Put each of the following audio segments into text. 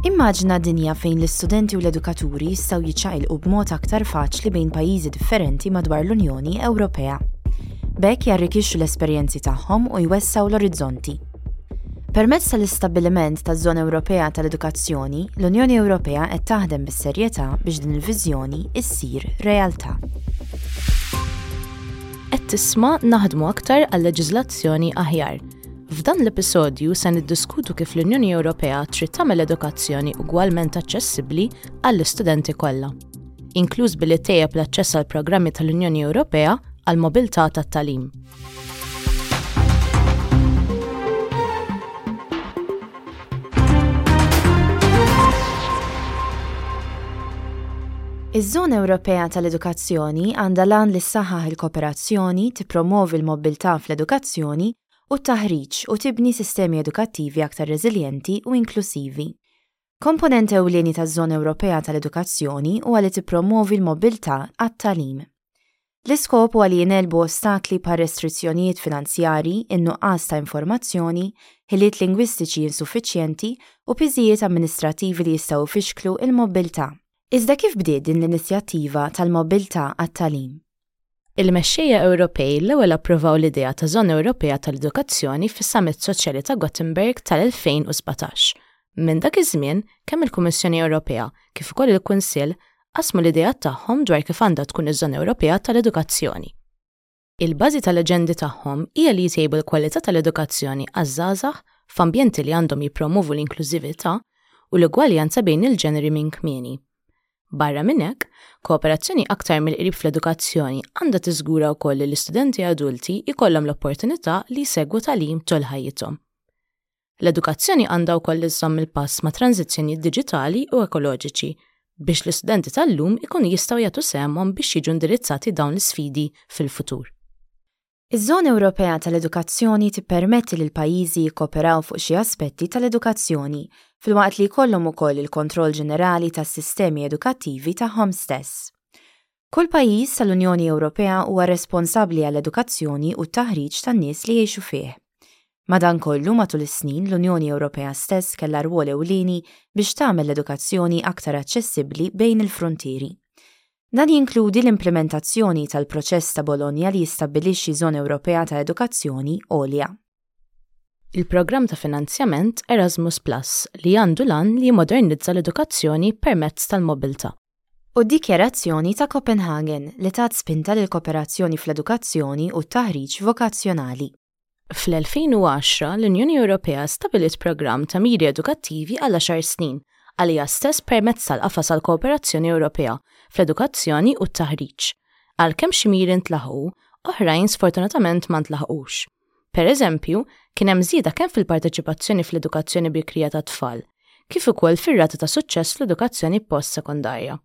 Immaġina dinja fejn l-istudenti u l-edukaturi jistgħu jiċċaqilqu b'mod aktar faċli bejn pajjiżi differenti madwar l-Unjoni Ewropea. B'hekk jarrikixxu l-esperjenzi tagħhom u jwessgħu l-orizzonti. Permezz tal-istabbiliment taż-Żona Ewropea tal-Edukazzjoni, l-Unjoni Ewropea qed taħdem bis-serjetà biex din il-viżjoni issir realtà. Qed tisma' naħdmu aktar għal leġiżlazzjoni aħjar F'dan l-episodju se niddiskutu kif l-Unjoni Ewropea trid tagħmel edukazzjoni ugwalment aċċessibbli għall-istudenti kollha, inkluż billi tejjeb l-aċċess għal programmi tal-Unjoni Ewropea għal mobilità tat-talim. Iż-Żona Ewropea tal-Edukazzjoni għandha lan li ssaħħaħ il-kooperazzjoni, tippromovi l-mobilità fl-edukazzjoni u t-taħriġ u tibni sistemi edukattivi aktar reżiljenti u inklusivi. Komponent ewlieni taż-Żona Ewropea tal-Edukazzjoni huwa li tippromwovi l-mobbiltà għat-tagħlim. L-iskop huwa li jingħelbu ostakli bħal restrizzjonijiet finanzjarji, in-nuqqas ta' informazzjoni, ħiliet lingwistiċi insuffiċjenti u piżijiet amministrattivi li jistgħu jfixklu l-mobbiltà. Iżda kif bdiet din l-inizjattiva tal-mobbiltà għat-tagħlim? Il-mexxejja Ewropej l-ewwel approvaw l-idea ta' Żona Ewropea tal-Edukazzjoni fis-Summit Soċjali ta' Gothenburg tal-2017. Minn dak iż-żmien, kemm il-Kummissjoni Ewropea kif ukoll il-Kunsill qasmu l-ideat tagħhom dwar kif għandha tkun iż-Żona Ewropea tal-Edukazzjoni. Il-bażi tal-aġendi tagħhom hija li jtejbu l-kwalità tal-edukazzjoni għaż-żgħażagħ f'ambjenti li għandhom jippromwovu l-inklużività u l-ugwaljanza bejn il-ġeneri minn kmieni. Barra minn hekk, kooperazzjoni aktar mill-qrib fl-edukazzjoni għandha tiżgura wkoll li l-istudenti adulti jkollhom l-opportunità li jsegwu tagħlim tul ħajjithom. L-edukazzjoni għandha wkoll iżżomm il-pass ma' tranżizzjonijiet diġitali u ekoloġiċi biex l-istudenti tal-lum ikunu jistgħu jagħtu sehemhom biex jiġu indirizzati dawn l-isfidi fil-futur. Iż-Żona Ewropea tal-Edukazzjoni tippermetti li l-pajjiżi jikkooperaw fuq xi aspetti tal-edukazzjoni, filwaqt li jkollhom ukoll il-kontroll ġenerali tas-sistemi edukattivi tagħhom stess. Kull pajjiż tal-Unjoni Ewropea huwa responsabbli għall-edukazzjoni u t-taħriġ tan-nies li jgħixu fih. Madankollu, matul is-snin, l-Unjoni Ewropea stess kellha rwol ewlieni biex tagħmel l-edukazzjoni aktar aċċessibbli bejn il-fruntieri. Dan jinkludi l-implimentazzjoni tal-Proċess ta' Bologna li jistabbilixxi Żona Ewropea ta' Edukazzjoni Għolja. Il-programm ta' finanzjament Erasmus Plus, li għandu l-għan li jimmodernizza l-edukazzjoni permezz tal-mobilità, u d-Dikjarazzjoni ta' Copenhagen, li tat spinta lill-kooperazzjoni fl-edukazzjoni u t-taħriġ vokazzjonali. Fl-2010 l-Unjoni Ewropea stabbiliet programm ta' miri edukattivi għal għaxar snin għaliha stess permezz tal-Qafas għall-Kooperazzjoni Ewropea fl-Edukazzjoni u t-Taħriġ. Għalkemm xi miri ntlaħqu, oħrajn sfortunatament ma ntlaħqux. Pereżempju, kien hemm żieda kemm fil-parteċipazzjoni fl-edukazzjoni bikrija tat-tfal, kif ukoll fir-rata ta' suċċess fl-edukazzjoni post-sekondarja.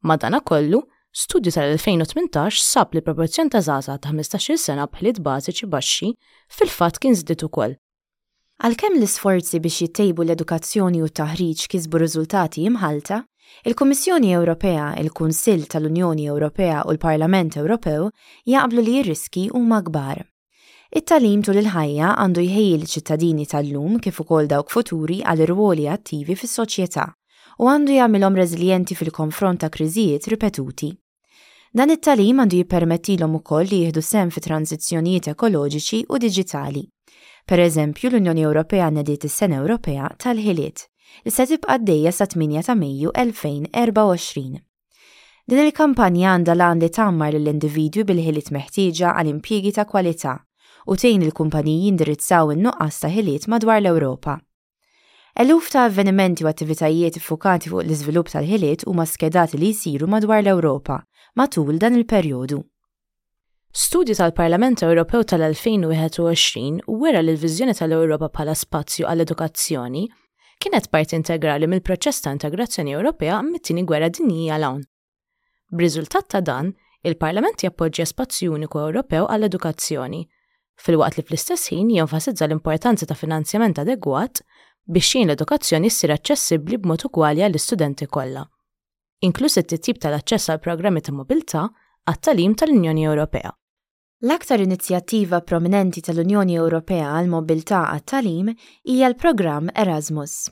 Madanakollu, studju tal-2018 sab li proporzjon ta' żgħażagħ ta' 15-il sena b'ħiliet bażiċi baxxi fil-fatt kien żdied ukoll. Għalkemm l-isforzi biex jittejbu l-edukazzjoni u t-taħriġ kisbu riżultati imħallta, il-Kummissjoni Ewropea, il-Kunsill tal-Unjoni Ewropea u l-Parlament Ewropew jaqblu li r-riskji huma kbar. It-tagħlim tul il-ħajja għandu jħejji liċ-ċittadini tal-lum kif ukoll dawk futuri għal irwoli attivi fis-soċjetà u għandu jagħmilhom reżiljenti fil-konfront ta' kriżijiet ripetuti. Dan it-tagħlim għandu jippermettilhom ukoll li jieħdu sehem fi tranżizzjonijiet ekoloġiċi u diġitali. Pereżempju, l-Unjoni Ewropea nediet is-Sena Ewropea tal-Ħiliet, li se tibqa' għaddejja sat-8 ta' Mejju 2024. Din il-kampanja għandha l-għan li tgħammar lill-individwi bil-ħiliet meħtieġa għal impjiegi ta' kwalità u tgħin lill-kumpaniji jindirizzaw in-nuqqas ta' ħiliet madwar l-Ewropa. Eluf ta' avvenimenti u attivitajiet iffukati fuq l-iżvilupp tal-ħiliet huma skedati li jsiru madwar l-Ewropa matul dan il-perjodu. Studju tal-Parlament Ewropew tal-2021 wera li l-viżjoni tal-Ewropa bħala spazju għall-edukazzjoni kienet parti integrali mill-proċess ta' integrazzjoni Ewropea mit-tieni gwerra dinjija l hawn. B'riżultat ta' dan, il-Parlament jappoġġja spazju uniku Ewropew għall-edukazzjoni, filwaqt li fl-istess ħin jenfasizza l-importanza ta' finanzjament adegwat biex jgħin l-edukazzjoni ssir aċċessibbli b'mod ugwali għall-istudenti kollha. inkluż it-titjib tal-aċċess għal programmi ta' mobilità għat-tagħlim tal-Unjoni Ewropea. L-aktar inizjattiva prominenti tal-Unjoni Ewropea għall-mobilità għat-tagħlim hija l-programm Erasmus.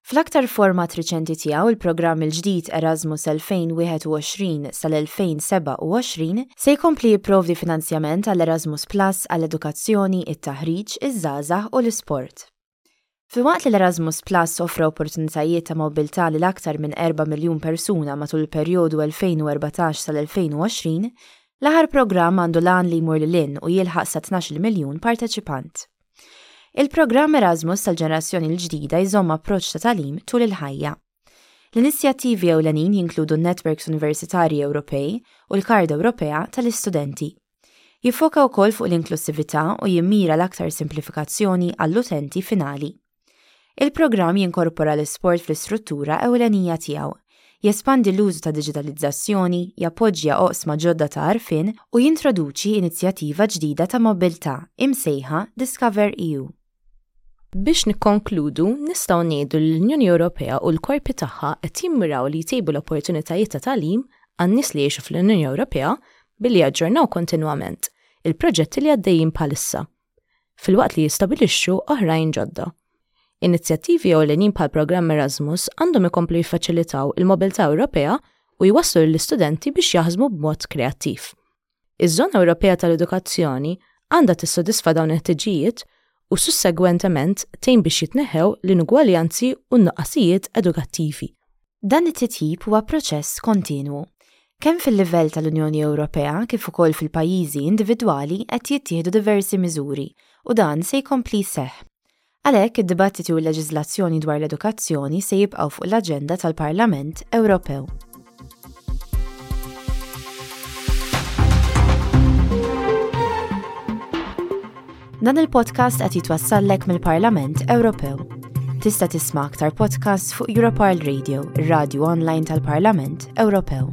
Fl-aktar format riċenti tiegħu il-programm il-ġdid Erasmus 2021 sal-2027 se jkompli jipprovdi finanzjament għall Erasmus Plus għall-edukazzjoni, it-taħriġ, iż-żgħażagħ u l-isport. Filwaqt li l-Erasmus Plus offra opportunitajiet ta' mobilità lil aktar minn 4 miljun persuna matul il-perjodu 2014 sal-2020, l-aħħar programm għandu l-għan li jmur lil hinn u jilħaq sa 12-il miljun parteċipant. Il-programm Erasmus tal-ġenerazzjoni l-ġdida jżomm approċċ ta' tagħlim tul il-ħajja. L-inizjattivi ewlenin jinkludu n-Netwerks Universitarji Ewropej u l-Kard Ewropea tal-Istudenti. Jiffoka wkoll fuq l-inklussività u jimmira l-aktar simplifikazzjoni għall-utenti finali. Il-programm jinkorpora l-isport fl-istruttura ewlenija tiegħu, jespandi l-użu ta' diġitalizzazzjoni, jappoġġja oqsma ġodda ta' għarfien u jintroduċi inizjattiva ġdida ta' mobbiltà imsejħa DiscoverEU. Biex nikkonkludu, nistgħu ngħidu li l-Unjoni Ewropea u l-korpi tagħha qed jimmiraw li jtejbu l-opportunitajiet ta' tagħlim għan-nies li jgħixu fl-Unjoni Ewropea billi jaġġornaw kontinwament il-proġetti li għaddejjin bħalissa, filwaqt li jistabilixxu oħrajn ġodda. Inizjattivi ewlenin bħall-Programm Erasmus għandhom ikomplu jiffaċilitaw il-mobilità Ewropea u jwasslu lill-istudenti biex jaħsmu b'mod kreattiv. Iż-Żona Ewropea tal-Edukazzjoni għandha tissodisfa dawn il-ħtiġijiet u sussegwentement tgħin biex jitneħħew l-inugwaljanzi u n-nuqqasijiet edukattivi. Dan it-titjib huwa proċess kontinwu. Kemm fil-livell tal-Unjoni Ewropea kif ukoll fil-pajjiżi individwali qed jittieħdu diversi miżuri u dan se jkompli jseħħ. Għalhekk, id-dibattiti u l-leġiżlazzjoni dwar l-edukazzjoni se jibqgħu fuq l-aġenda tal-Parlament Ewropew. Dan il-podcast qed jitwassallek mill-Parlament Ewropew. Tista' tisma' aktar podcasts fuq Europarl Radio, ir-radju online tal-Parlament Ewropew.